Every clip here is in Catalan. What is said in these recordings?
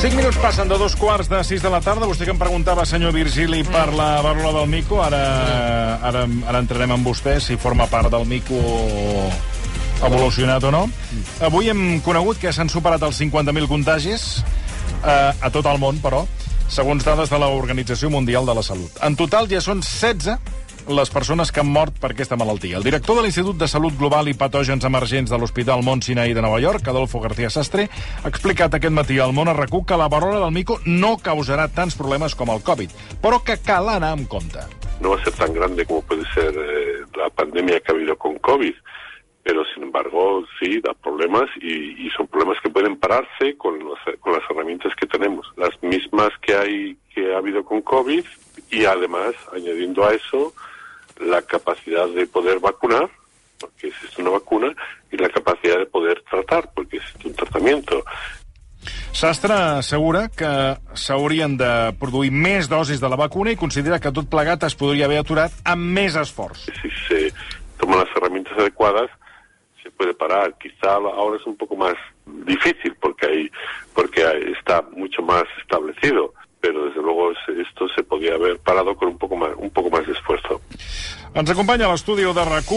5 minuts passen de dos quarts de 6 de la tarda. Vostè que em preguntava, senyor Virgili, per la vàlvula del mico. Ara, ara, ara entrarem amb vostè, si forma part del mico evolucionat o no. Avui hem conegut que s'han superat els 50.000 contagis eh, a tot el món, però, segons dades de l'Organització Mundial de la Salut. En total ja són 16 les persones que han mort per aquesta malaltia. El director de l'Institut de Salut Global i Patògens Emergents de l'Hospital Mont Sinai de Nova York, Adolfo García Sastre, ha explicat aquest matí al món RAC1 que la varola del mico no causarà tants problemes com el Covid, però que cal anar amb compte. No va ser tan grande como puede ser eh, la pandemia que ha habido con COVID, pero sin embargo sí da problemas y, y son problemas que pueden pararse con, los, con las herramientas que tenemos, las mismas que hay que ha habido con COVID y además añadiendo a eso la capacidad de poder vacunar, porque existe una vacuna, y la capacidad de poder tratar, porque existe un tratamiento. Sastre assegura que s'haurien de produir més dosis de la vacuna i considera que tot plegat es podria haver aturat amb més esforç. Si se toman las herramientas adecuadas, se puede parar. Quizá ahora es un poco más difícil porque, hay, porque está mucho más establecido, pero desde luego esto se podía haber parado con un poco más, un poco más de esfuerzo. Ens acompanya a l'estudi de rac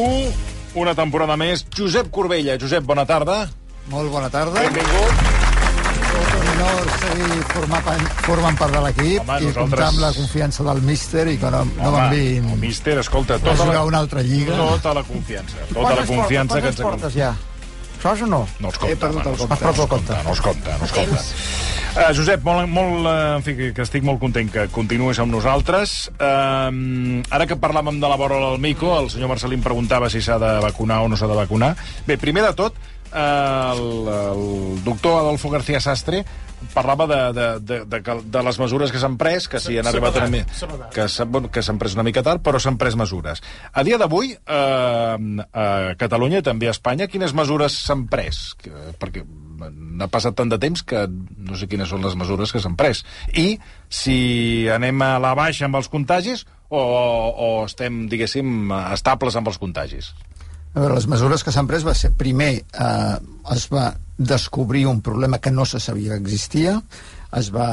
una temporada més, Josep Corbella. Josep, bona tarda. Molt bona tarda. Benvingut. Tot un honor seguir formant, formant part de l'equip i nosaltres- comptar amb la confiança del míster i que no, no m'enviïn el míster, escolta, a tota jugar la, una altra lliga. tota la confiança. Tota la confiança que ens... portes ja? Saps o no? No He compta, perdut home, el compte. compta, Has el compta, no es compta, no es compta. Uh, Josep, molt, molt, uh, en fi, que, estic molt content que continuïs amb nosaltres. Uh, ara que parlàvem de la vora del mico, el senyor Marcelí em preguntava si s'ha de vacunar o no s'ha de vacunar. Bé, primer de tot, el, el doctor Adolfo García Sastre parlava de, de, de, de, que- de les mesures que s'han pres, que si han arribat una mi- que s'han bueno, que s'han pres una mica tard, però s'han pres mesures. A dia d'avui, eh, a Catalunya i també a Espanya, quines mesures s'han pres? Que, perquè n'ha passat tant de temps que no sé quines són les mesures que s'han pres. I si anem a la baixa amb els contagis o, o estem, diguéssim, estables amb els contagis? A veure, les mesures que s'han pres va ser, primer, eh, es va descobrir un problema que no se sabia que existia, es va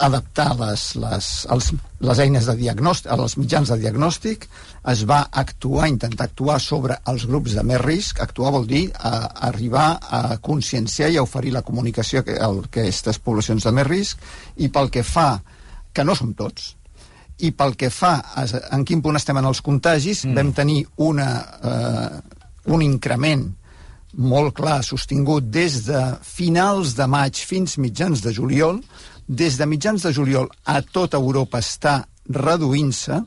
adaptar les, les, els, les eines de diagnòstic, els mitjans de diagnòstic, es va actuar, intentar actuar sobre els grups de més risc. Actuar vol dir eh, arribar a conscienciar i a oferir la comunicació a aquestes poblacions de més risc, i pel que fa, que no som tots, i pel que fa a en quin punt estem en els contagis, mm. vam tenir una, eh, un increment molt clar, sostingut des de finals de maig fins mitjans de juliol. Des de mitjans de juliol a tota Europa està reduint-se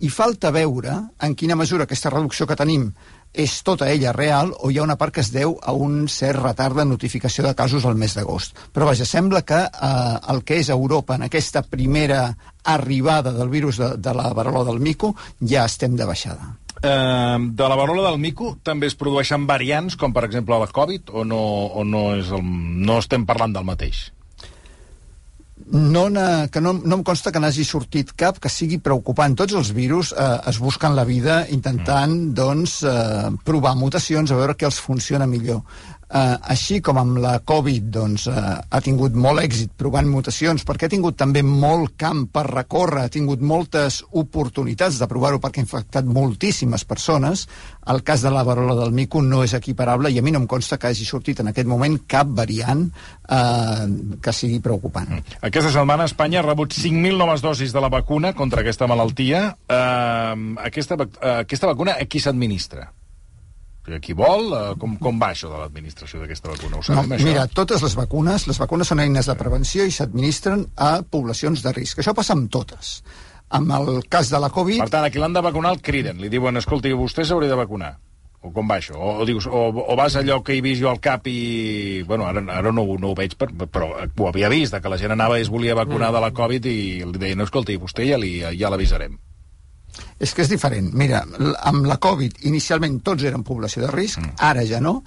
i falta veure en quina mesura aquesta reducció que tenim és tota ella real o hi ha una part que es deu a un cert retard de notificació de casos al mes d'agost. Però vaja, sembla que eh, el que és Europa en aquesta primera arribada del virus de, de la varola del mico ja estem de baixada. Eh, de la varola del mico també es produeixen variants, com per exemple la Covid, o no, o no, és el, no estem parlant del mateix? No, que no, no em consta que n'hagi sortit cap que sigui preocupant. Tots els virus eh, es busquen la vida intentant mm. doncs, eh, provar mutacions, a veure què els funciona millor. Eh, així com amb la Covid doncs, eh, ha tingut molt èxit provant mutacions, perquè ha tingut també molt camp per recórrer, ha tingut moltes oportunitats de provar-ho perquè ha infectat moltíssimes persones, el cas de la varola del mico no és equiparable i a mi no em consta que hagi sortit en aquest moment cap variant eh, que sigui preocupant. Aquesta setmana Espanya ha rebut 5.000 noves dosis de la vacuna contra aquesta malaltia. Uh, aquesta, uh, aquesta vacuna a qui s'administra? Qui vol? Uh, com, com va això de l'administració d'aquesta vacuna? Ho No, sabem, això? mira, totes les vacunes, les vacunes són eines de prevenció i s'administren a poblacions de risc. Això passa amb totes. Amb el cas de la Covid, Per tant, a qui l'han de vacunar el criden. Li diuen, escolti, vostè s'hauria de vacunar. O com va això? O, o dius, o, o vas allò que he vist jo al cap i... Bueno, ara, ara no, no ho veig, per, però ho havia vist, que la gent anava i es volia vacunar de la Covid i li deien, no, escolti, vostè ja li- ja l'avisarem. És que és diferent. Mira, amb la Covid, inicialment tots érem població de risc, mm. ara ja no.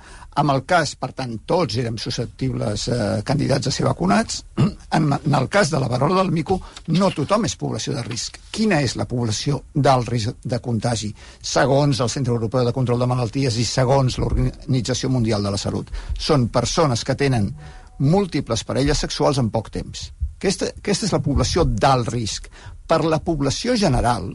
Amb el cas, per tant, tots érem susceptibles eh, candidats a ser vacunats. En, en el cas de la varola del mico, no tothom és població de risc. Quina és la població d'alt risc de contagi? Segons el Centre Europeu de Control de Malalties i segons l'Organització Mundial de la Salut. Són persones que tenen múltiples parelles sexuals en poc temps. Aquesta, aquesta és la població d'alt risc. Per la població general,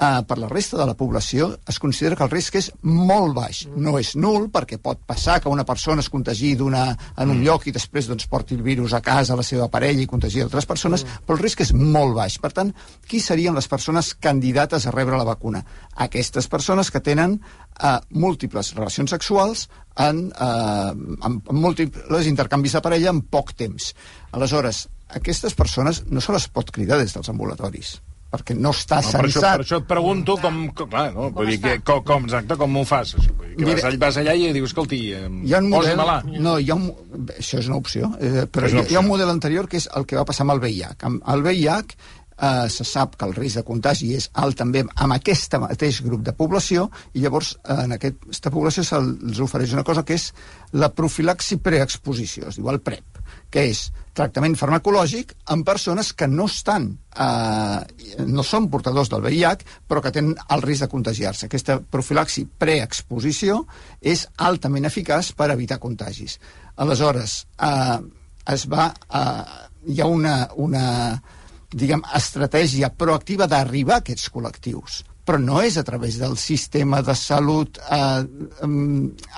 eh, per la resta de la població es considera que el risc és molt baix. No és nul, perquè pot passar que una persona es contagi d'una en un lloc i després doncs, porti el virus a casa a la seva parella i contagi altres persones, però el risc és molt baix. Per tant, qui serien les persones candidates a rebre la vacuna? Aquestes persones que tenen eh, múltiples relacions sexuals en, eh, amb, amb múltiples intercanvis de parella en poc temps. Aleshores, aquestes persones no se les pot cridar des dels ambulatoris perquè no està No, per, això, censat per això et pregunto com... com clar, no? Vull dir, que, com, com, exacte, com ho fas? Això? Vull dir, que vas, Mira- allà, vas allà i dius, escolti, eh, hi ha un model... No, hi ha un, això és una opció, eh, però És una ha- hi ha un opció. model anterior que és el que va passar amb el VIH. Amb el VIH eh, se sap que el risc de contagi és alt també amb aquest mateix grup de població i llavors eh, en aquesta població se'ls ofereix una cosa que és la profilaxi preexposició, es diu el PrEP, que és tractament farmacològic en persones que no estan, eh, no són portadors del VIH, però que tenen el risc de contagiar-se. Aquesta profilaxi preexposició és altament eficaç per evitar contagis. Aleshores, eh, es va, eh, hi ha una, una diguem, estratègia proactiva d'arribar a aquests col·lectius però no és a través del sistema de salut eh,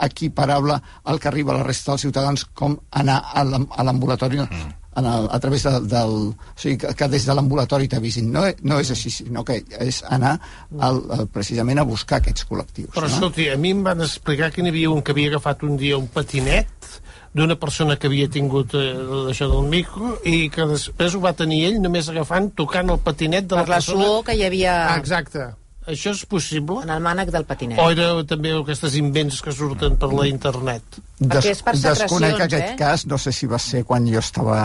equiparable al que arriba a la resta dels ciutadans com anar a l'am- a l'ambulatori mm. en el, a través de, del... O sigui, que, que des de l'ambulatori t'avisin. No, no és així, sinó que és anar al, al, precisament a buscar aquests col·lectius. Però no? escolti, a mi em van explicar que n'hi havia un que havia agafat un dia un patinet d'una persona que havia tingut eh, això del micro i que després ho va tenir ell només agafant, tocant el patinet de Per la la persona... suor que hi havia Ah, exacte. Això és possible? en el mànec del patinet. O era també aquestes invents que surten per la internet? Perquè és per desconec secrecions, aquest eh? cas, no sé si va ser quan jo estava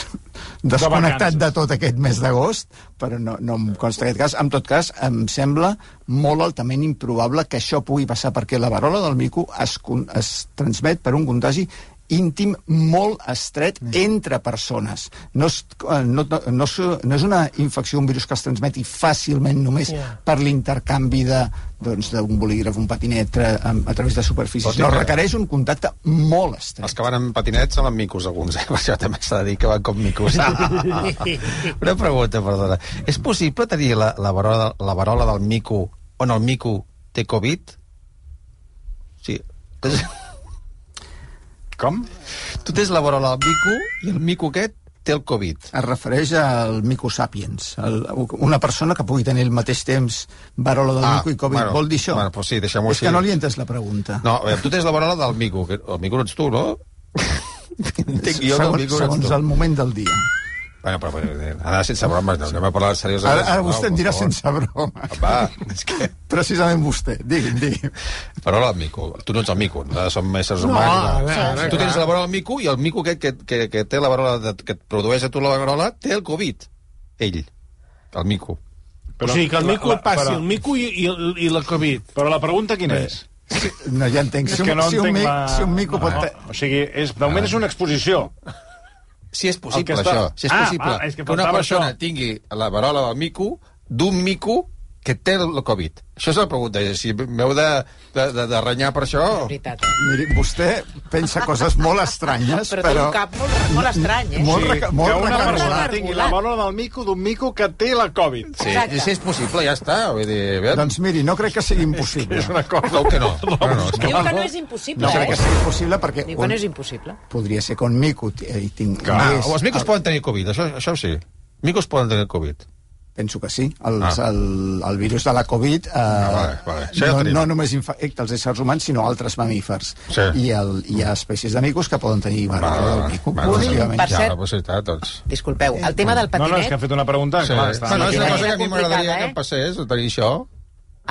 desconnectat vacances. de tot aquest mes d'agost, però no, no em consta aquest cas. En tot cas, em sembla molt altament improbable que això pugui passar, perquè la varola del mico es, es transmet per un contagi íntim molt estret entre persones. No és, eh, no, no, no, és, no és una infecció, un virus que es transmeti fàcilment només Ja. per l'intercanvi de doncs, d'un bolígraf, un patinet a, a través de superfícies. No, que- requereix un contacte molt estret. Els que van amb patinets són micos, alguns, eh? Per això també s'ha de dir que van com micos. Una pregunta, perdona. És possible tenir la, la, varola, la varola del mico on el mico té Covid? Sí. Com? Tu tens la varola del mico i el mico aquest té el Covid. Es refereix al mico sapiens, el, una persona que pugui tenir al mateix temps varola del Ah, mico i Covid. bueno, Vol dir això? bueno, pues sí, deixem-ho És així. que no li he entès la pregunta. No, veure, tu tens la varola del mico. Que el mico no ets tu, no? Entenc jo que el segons, mico no segons ets tu. el moment del dia. Bueno, però, però ara sense bromes, no, anem a parlar seriosament. Ara, ara vostè em dirà favor. sense broma. Va, és que... Precisament vostè. Digui'm, digui'm. Parola al mico. Tu no ets el mico, nosaltres som éssers No, humans. a veure, tu tens la varola al mico i el mico aquest que, que, que té la varola, de, que et produeix a tu la varola, té el Covid. Ell. El mico. o sigui, que el mico la- et passi però- el mico i, i, i la Covid. Però la pregunta quina és? No, ja entenc. Si un, que no si un, mic, la... si un mico pot... No, o sigui, és, de moment és una exposició. Si és possible, està- això. Si és Ah, possible ah, és que que una persona això. tingui la varola del mico d'un mico que té el Covid. Això és la pregunta. Si m'heu de, de, de, de renyar per això... És veritat. Miri, vostè pensa coses molt estranyes, Però, però... té un cap molt, molt estrany, eh? Molt reca- molt que una persona tingui la bola del mico d'un mico que té la Covid. Sí, Exacte. si és possible, ja està. Vull dir, aviam. Doncs miri, no crec que sigui impossible. És una cosa... Com que no? no, no, és que... Diu que no és impossible, No crec que eh? sigui possible perquè Diu que no és impossible. podria ser que un mico t- hi tingués... Ah, o els micos poden tenir Covid, això, això sí. Micos poden tenir Covid. Penso que sí. Els, Ah. el, el virus de la Covid eh, vale, vale. Ja ho no, tenim. no només infecta els éssers humans, sinó altres mamífers. Sí. I el, hi ha espècies de micos que poden tenir varola del mico. bueno, efectivament. Per ja, cert- la possibilitat, doncs. Disculpeu, el tema del No, no, és patinet... que ha fet una pregunta. Sí. Clar, està Bueno, és una cosa que a mi m'agradaria complicada, que eh? em passés, tenir això.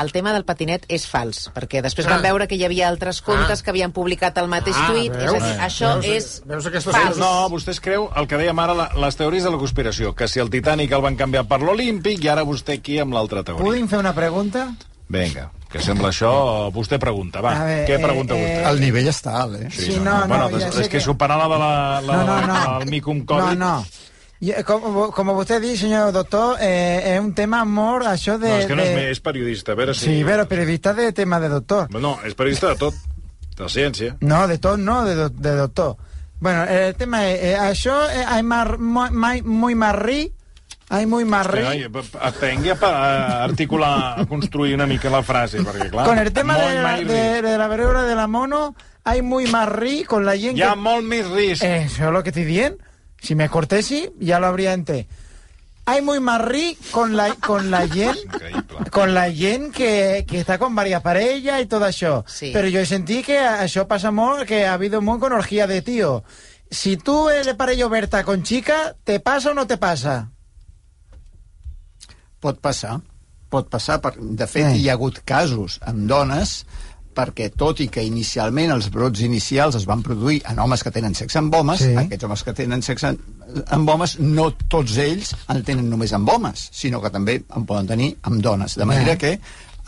El tema del patinet és fals, perquè després van veure que hi havia altres comptes que havien publicat el mateix Ah, tuit, és a dir, veus? això Veus- és veus aquestes fals. No, vostè es creu el que dèiem ara, la, les teories de la conspiració, que si el Titanic el van canviar per l'Olímpic i ara vostè aquí amb l'altra teoria. ¿Pudim fer una pregunta? Vinga, que sembla això... Vostè pregunta, va. A ver, què eh, pregunta eh, vostè? El nivell està alt, eh? Sí, no, no, bueno, ja és, sé és que, que- superar la de la, la, No, no, no. el micum Covid... No, no. Eh, com, como usted dice, señor doctor, eh, es un tema amor, això de... No, és que no és, de... és periodista, a veure si... Sí, pero periodista de tema de doctor. No, és periodista de tot, de ciència. No, de tot no, de, de doctor. Bueno, el tema és, eh, això eh, hay mar, mai- muy marrí, hay muy marrí... Ai, aprengui a, a articular, a construir una mica la frase, perquè clar... Con el tema molt de la, de, de la verebra de la mono, hay muy marrí con la gent Hi ha que... molt més risc. Eso es lo que estoy diciendo. Si me cortesi, ya lo habría ente. Hay muy marrí con la, con la gent con la gent que, que està con varias parellas y todo això. Sí. Però jo sentí que això passa molt, que ha habido molt con orgía de tío. Si tu eres parella oberta con chica, ¿te pasa o no te pasa? Pot passar, pot passar. Per... De fet, Eh. hi ha hagut casos amb dones perquè tot i que inicialment els brots inicials es van produir en homes que tenen sexe amb homes, Sí. aquests homes que tenen sexe amb homes, no tots ells el tenen només amb homes, sinó que també en poden tenir amb dones. De manera Ja. que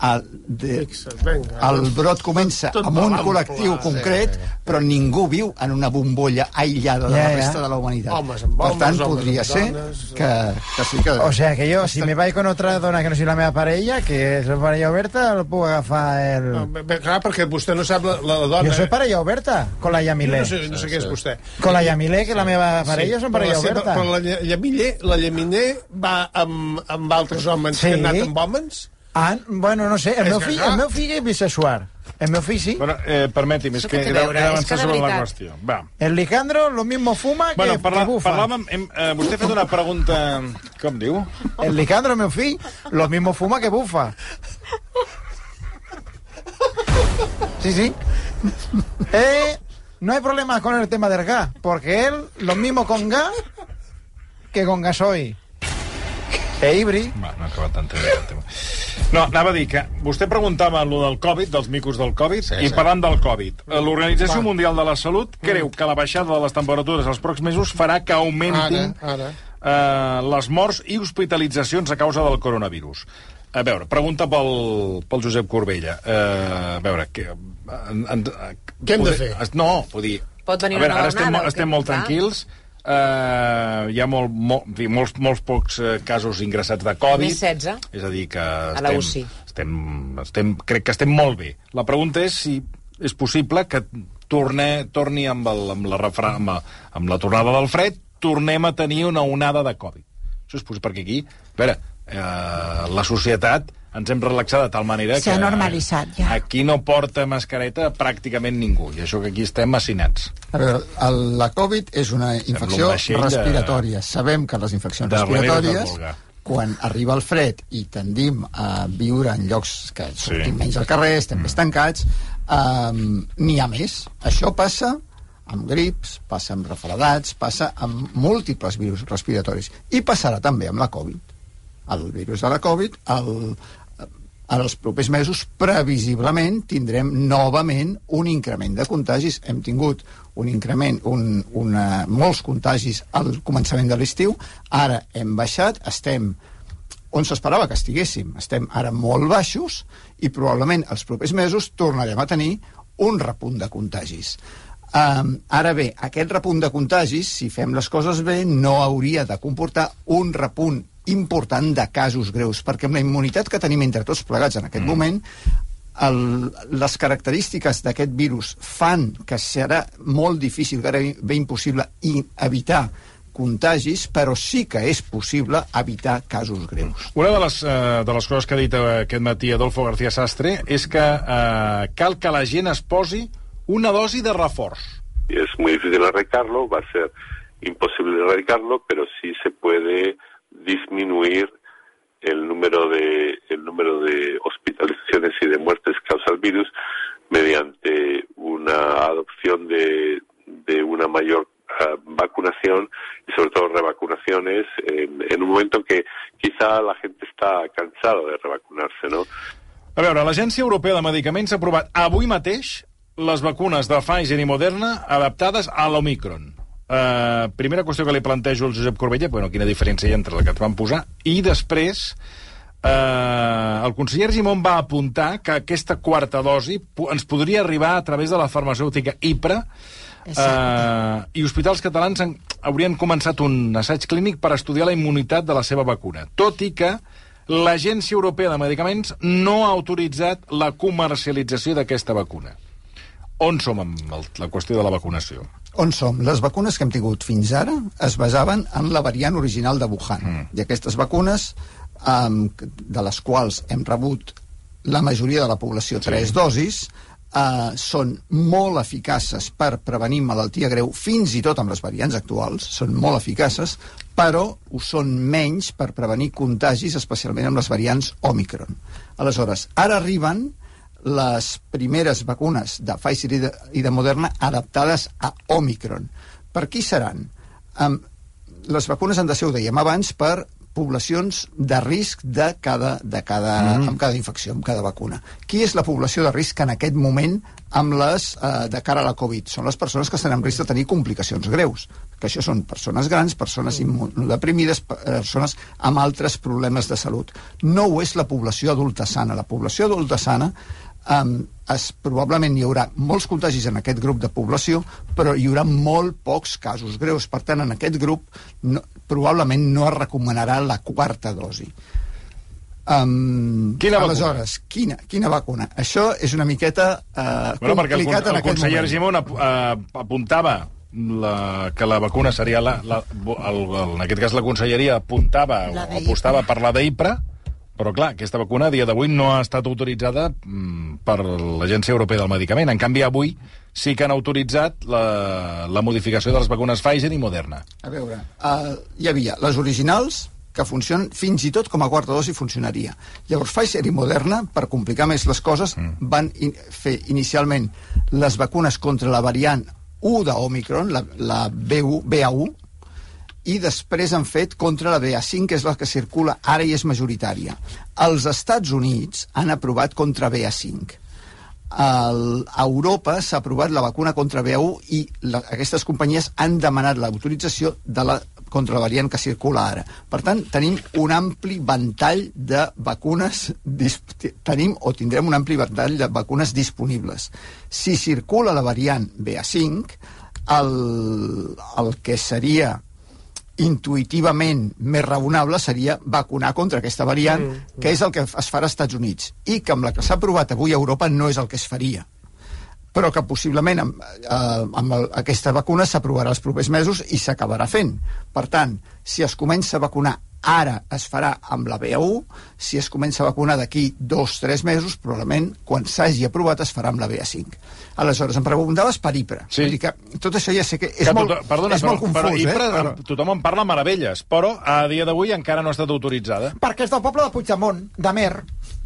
el, de, Fixa't, vinga. el brot comença Tot amb un col·lectiu concret, però ningú viu en una bombolla aïllada de la ja. resta de la humanitat. Homes amb per tant, homes podria ser dones, que, que sí que... O sea que yo, si me vais con otra dona que no soy la meva parella, que és parella oberta, lo puedo agafar el... No, bé, clar, perquè vostè no sap la, la dona... Yo soy parella oberta, con la Jo Yamilé. no sé, no sé què és vostè. Con la Yamilé, que la meva parella són però parella la seva- oberta. Però la llamiller, la llaminer va amb, amb altres homes Sí. que han anat amb homes? Ah, bueno, no sé, el És meu que fill, clar. el meu fill és bisexual. El meu fill sí. Bueno, eh, permeti'm, és Això que he que d'avançar sobre la qüestió. Va. El Lijandro lo mismo fuma que, Bueno, parla, que bufa. parlàvem... Hem, eh, vostè ha fet una pregunta... Com diu? El Lijandro, el meu fill, lo mismo fuma que bufa. Sí, sí. Eh, no hay problema con el tema del gas, porque él lo mismo con gas que con gasoil. E híbrid. Va, no he acabat d'entendre el tema. No, anava a dir que vostè preguntava lo del Covid, dels micos del Covid, Sí, i sí. parlant del Covid, eh, l'Organització Mundial de la Salut creu que la baixada de les temperatures els pròxims mesos farà que augmentin Ara, ara. eh, les morts i hospitalitzacions a causa del coronavirus. A veure, pregunta pel, pel Josep Corbella. Eh, a veure, que, en, en, Què hem de poder- fer? es- No, vull dir... Pot venir a veure, una ara estem, onada, estem què? molt Clar. Eh, hi ha molt, molt, en fi, molts, molts pocs eh, casos ingressats de Covid. Més 16. És a dir, que A estem, UCI. estem, estem, crec que estem molt bé. La pregunta és si és possible que torne, torni amb, el, amb, la refra, amb, la, amb la tornada del fred, tornem a tenir una onada de Covid. Això és possible, perquè aquí, a veure, eh, la societat ens hem relaxat de tal manera S'ha que... normalitzat, ja. Aquí no porta mascareta pràcticament ningú, i això que aquí estem assinats. A veure, el, la Covid és una infecció un vaixell de- respiratòria. Sabem que les infeccions de respiratòries, quan arriba el fred i tendim a viure en llocs que sortim Sí. Mm. menys al carrer, estem més tancats, um, n'hi ha més. Això passa amb grips, passa amb refredats, passa amb múltiples virus respiratoris. I passarà també amb la Covid. El virus de la Covid, el, en els propers mesos, previsiblement, tindrem novament un increment de contagis. Hem tingut un increment, un, una, molts contagis al començament de l'estiu, ara hem baixat, estem on s'esperava que estiguéssim. Estem ara molt baixos i probablement els propers mesos tornarem a tenir un repunt de contagis. Um, ara bé, aquest repunt de contagis, si fem les coses bé, no hauria de comportar un repunt important de casos greus, perquè amb la immunitat que tenim entre tots plegats en aquest mm. moment, el, les característiques d'aquest virus fan que serà molt difícil, gairebé impossible, i evitar contagis, però sí que és possible evitar casos greus. Una de les, eh, de les coses que ha dit eh, aquest matí Adolfo García Sastre és que eh, cal que la gent es posi una dosi de reforç. Es muy difícil erradicarlo, va a ser imposible erradicarlo, pero sí se puede disminuir el número de el número de hospitalizaciones y de muertes que causa el virus mediante una adopción de, de una mayor eh, vacunación y sobre todo revacunaciones en, en un momento en que quizá la gente está cansada de revacunarse, ¿no? A veure, l'Agència Europea de Medicaments ha aprovat avui mateix les vacunes de Pfizer i Moderna adaptades a l'Omicron. Uh, primera qüestió que li plantejo al Josep Corbella, bueno, quina diferència hi ha entre la que et van posar, i després uh, el conseller Argimon va apuntar que aquesta quarta dosi ens podria arribar a través de la farmacèutica IPRA uh, i hospitals catalans han, haurien començat un assaig clínic per estudiar la immunitat de la seva vacuna, tot i que l'Agència Europea de Medicaments no ha autoritzat la comercialització d'aquesta vacuna. On som amb el, la qüestió de la vacunació? On som? Les vacunes que hem tingut fins ara es basaven en la variant original de Wuhan. Mm. I aquestes vacunes, um, de les quals hem rebut la majoria de la població sí. tres dosis, uh, són molt eficaces per prevenir malaltia greu, fins i tot amb les variants actuals, són molt eficaces, però ho són menys per prevenir contagis, especialment amb les variants Omicron. Aleshores, ara arriben les primeres vacunes de Pfizer i de, i de Moderna adaptades a Omicron. Per qui seran? Um, les vacunes han de ser, ho dèiem abans, per poblacions de risc de cada, de cada, mm. amb cada infecció, amb cada vacuna. Qui és la població de risc en aquest moment amb les eh, de cara a la Covid? Són les persones que estan en risc de tenir complicacions greus, que això són persones grans, persones immunodeprimides, persones amb altres problemes de salut. No ho és la població adulta sana. La població adulta sana um, es, probablement hi haurà molts contagis en aquest grup de població, però hi haurà molt pocs casos greus. Per tant, en aquest grup no, probablement no es recomanarà la quarta dosi. Um, Quina vacuna? aleshores, quina, quina vacuna? Això és una miqueta uh, Bueno, perquè el, complicat con- en el aquest conseller moment. Argimon ap uh, apuntava la, que la vacuna seria la, la, el, el, en aquest cas la conselleria apuntava o La d'IPRA. apostava per la d'IPRA però clar, aquesta vacuna a dia d'avui no ha estat autoritzada mm, per l'Agència Europea del Medicament. En canvi, avui sí que han autoritzat la, la modificació de les vacunes Pfizer i Moderna. A veure, uh, hi havia les originals, que funcionen fins i tot com a quarta dosi funcionaria. Llavors Pfizer i Moderna, per complicar més les coses, mm. van in fer inicialment les vacunes contra la variant 1 d'Omicron, la, la B1, BA1, i després han fet contra la BA5, que és la que circula ara i és majoritària. Els Estats Units han aprovat contra BA5. El, a Europa s'ha aprovat la vacuna contra BA1 i la, aquestes companyies han demanat l'autorització de la contra la variant que circula ara. Per tant, tenim un ampli ventall de vacunes tenim o tindrem un ampli ventall de vacunes disponibles. Si circula la variant BA5, el, el que seria intuïtivament més raonable seria vacunar contra aquesta variant, mm, que és el que es farà als Estats Units, i que amb la que s'ha aprovat avui a Europa no és el que es faria però que possiblement amb, eh, amb el, aquesta vacuna s'aprovarà els propers mesos i s'acabarà fent. Per tant, si es comença a vacunar ara es farà amb la BA1, si es comença a vacunar d'aquí dos, tres mesos, probablement quan s'hagi aprovat es farà amb la BA5. Aleshores, em preguntaves per IPRA. Sí. Vull dir que tot això ja sé que és, que molt, tot, perdona, és però, molt confús, però, IPRA, eh? Però... tothom en parla meravelles, però a dia d'avui encara no ha estat autoritzada. Perquè és del poble de Puigdemont, d'Amer.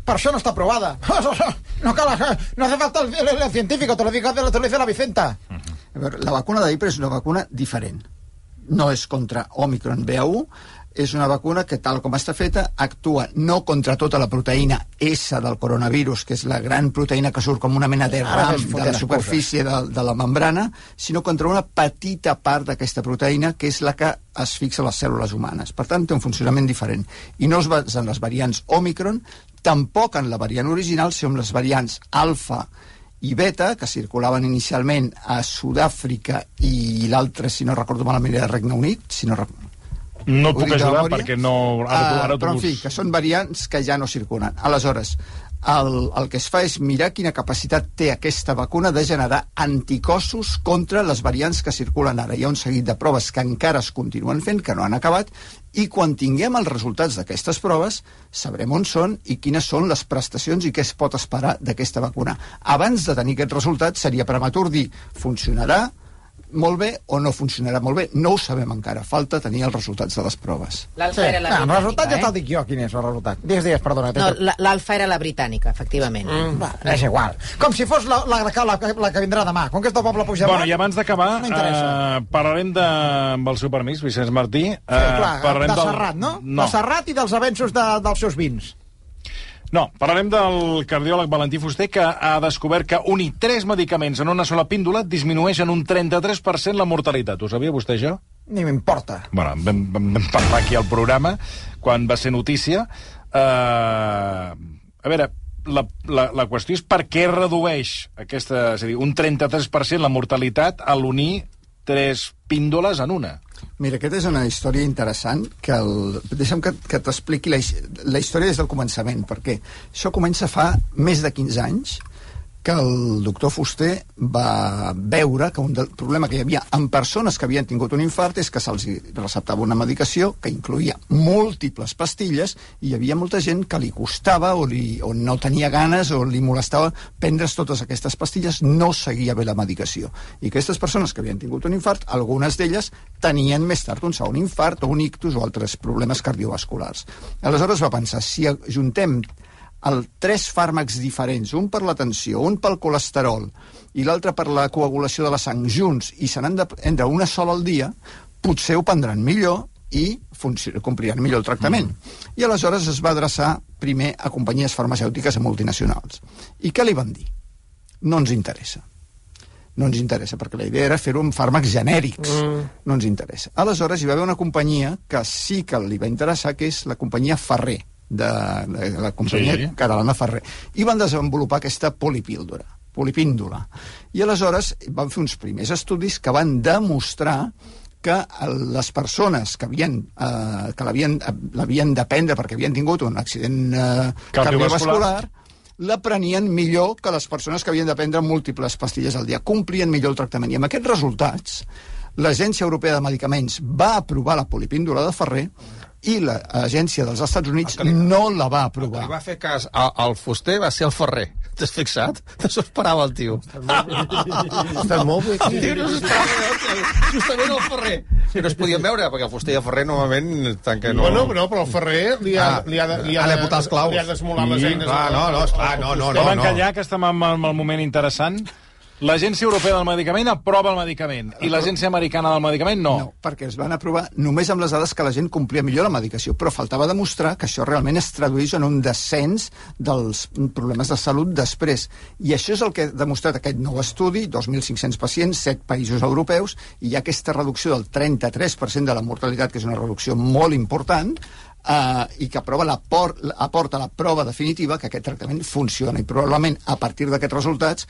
Per això no està aprovada. No, cal, no hace falta el, el, el científico, te lo, digo, te lo dice la Vicenta. A veure, la vacuna d'IPRA és una vacuna diferent. No és contra Omicron BA1, és una vacuna que, tal com està feta, actua no contra tota la proteïna S del coronavirus, que és la gran proteïna que surt com una mena de ram de la superfície de, de la membrana, sinó contra una petita part d'aquesta proteïna, que és la que es fixa a les cèl·lules humanes. Per tant, té un funcionament diferent. I no es basa en les variants Omicron, tampoc en la variant original, sinó en les variants alfa i beta, que circulaven inicialment a Sud-àfrica i l'altre, si no recordo malament, era Regne Unit, si no rec- No et puc ajudar memòria. perquè no... Ara, Ah, ara però, en fi, que són variants que ja no circulen. Aleshores, el, el que es fa és mirar quina capacitat té aquesta vacuna de generar anticossos contra les variants que circulen ara. Hi ha un seguit de proves que encara es continuen fent, que no han acabat, i quan tinguem els resultats d'aquestes proves sabrem on són i quines són les prestacions i què es pot esperar d'aquesta vacuna. Abans de tenir aquests resultats seria prematur dir funcionarà molt bé o no funcionarà molt bé. No ho sabem encara. Falta tenir els resultats de les proves. L'alfa era la Ah, el resultat ja britànica, te'l dic jo, quin és el resultat. Digues, digues, perdona. eh? No, l'alfa era la britànica, efectivament. Mm, va, és igual. Com si fos la, la, la, la, la que vindrà demà. Com que és del poble Puigdemont... Bueno, i abans d'acabar, No eh, parlarem de, amb el seu permís, Vicenç Martí. Sí, clar, parlarem de del- Serrat, no? No. De Serrat i dels avenços de, dels seus vins. No, parlarem del cardiòleg Valentí Fuster, que ha descobert que unir tres medicaments en una sola píndola disminueix en un 33% la mortalitat. Ho sabia vostè, això? Ni m'importa. Bueno, vam, vam, vam parlar aquí al programa, quan va ser notícia. Uh, a veure, la, la, la qüestió és per què redueix aquesta, és a dir, un 33% la mortalitat a l'unir tres píndoles en una. Mira, aquesta és una història interessant que el... deixa'm que, que t'expliqui la, la història des del començament, perquè això comença fa més de 15 anys que el doctor Fuster va veure que un del problema que hi havia en persones que havien tingut un infart és que se'ls receptava una medicació que incluïa múltiples pastilles i hi havia molta gent que li costava o, li, o no tenia ganes o li molestava prendre's totes aquestes pastilles, no seguia bé la medicació. I aquestes persones que havien tingut un infart, algunes d'elles tenien més tard un segon infart o un ictus o altres problemes cardiovasculars. Aleshores va pensar, si juntem el tres fàrmacs diferents, un per la tensió, un pel colesterol i l'altre per la coagulació de la sang junts i se n'han de prendre una sola al dia, potser ho prendran millor i compliran millor el tractament. Mm. I aleshores es va adreçar primer a companyies farmacèutiques i multinacionals. I què li van dir? No ens interessa. No ens interessa, perquè la idea era fer-ho amb fàrmacs genèrics. Mm. No ens interessa. Aleshores hi va haver una companyia que sí que li va interessar, que és la companyia Ferrer, de, de la companyia Sí. catalana Ferrer. I van desenvolupar aquesta polipíldora, polipíndola. I aleshores van fer uns primers estudis que van demostrar que les persones que havien, eh, que l'havien de prendre perquè havien tingut un accident eh, Cardiovascular. cardiovascular la prenien millor que les persones que havien de prendre múltiples pastilles al dia. Complien millor el tractament. I amb aquests resultats, l'Agència Europea de Medicaments va aprovar la polipíndola de Ferrer i l'Agència dels Estats Units El li- no la va Li aprovar. va fer cas al, al fuster, va ser el ferrer. T'has fixat? No s'ho esperava el tio. Està molt bé El tio no s'ho esperava, el tio. justament el ferrer. Que no es podien veure, perquè el fuster i el ferrer normalment... Tant que no... Bueno, no, però el Ferrer li ha, Ah, li ha, li ha, ha de els claus. Li ha d'esmolar les Sí, eines. clar, al- no, no, esclar, no, no, no. Vam encallar, que estem en, en el moment interessant. L'Agència Europea del Medicament aprova el medicament i l'Agència Americana del Medicament no. No, perquè es van aprovar només amb les dades que la gent complia millor la medicació, però faltava demostrar que això realment es tradueix en un descens dels problemes de salut després. I això és el que ha demostrat aquest nou estudi, 2.500 pacients, 7 països europeus, i hi ha aquesta reducció del 33% de la mortalitat, que és una reducció molt important, eh, i que aprova la por, aporta la prova definitiva que aquest tractament funciona. I probablement, a partir d'aquests resultats,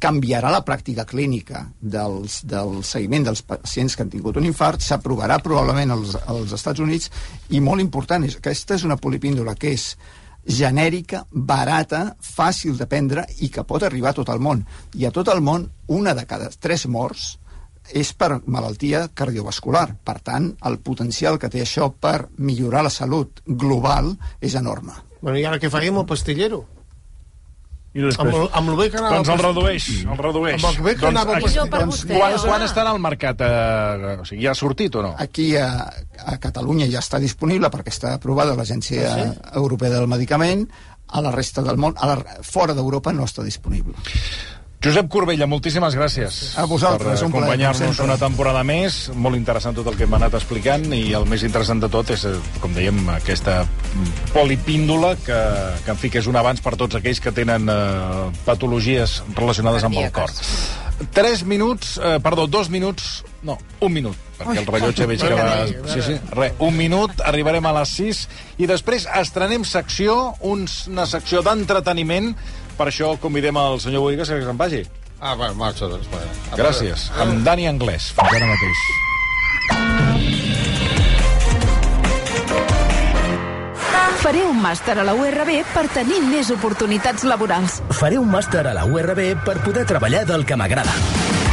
canviarà la pràctica clínica dels, del seguiment dels pacients que han tingut un infart, s'aprovarà probablement als, als Estats Units i molt important, és, aquesta és una polipíndola que és genèrica, barata, fàcil de prendre i que pot arribar a tot el món. I a tot el món, una de cada tres morts és per malaltia cardiovascular. Per tant, el potencial que té això per millorar la salut global és enorme. Bueno, i ara què farem el pastillero? I Amb, el- amb el bé que anava... Doncs el redueix, el redueix. Amb el bé que anava aquí- Millor per doncs, vostè. quan, quan estarà al mercat? Eh, o sigui, ja ha sortit o no? Aquí a, a Catalunya ja està disponible perquè està aprovada l'Agència Ah, Europea del Medicament, a la resta del món, a la, fora d'Europa no està disponible. Josep Corbella, moltíssimes gràcies A vosaltres, per un acompanyar-nos una temporada més. Molt interessant tot el que hem anat explicant i el més interessant de tot és, eh, com dèiem, aquesta polipíndola que, que en fi, que és un avanç per tots aquells que tenen eh, patologies relacionades amb el cor. Tres minuts, eh, perdó, dos minuts, no, un minut, perquè el rellotge veig que va... Sí, sí, res, un minut, arribarem a les 6 i després estrenem secció, uns, una secció d'entreteniment, per això convidem el senyor Boigas que se'n vagi. Ah, bueno, marxa, doncs. Bueno. Gràcies. Amb Dani Anglès. Fins ara mateix. Faré un màster a la URB per tenir més oportunitats laborals. Faré un màster a la URB per poder treballar del que m'agrada.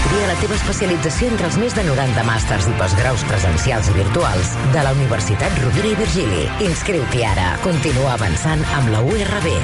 Tria la teva especialització entre els més de 90 màsters i postgraus presencials i virtuals de la Universitat Rovira i Virgili. Inscriu-t'hi ara. Continua avançant amb la URB.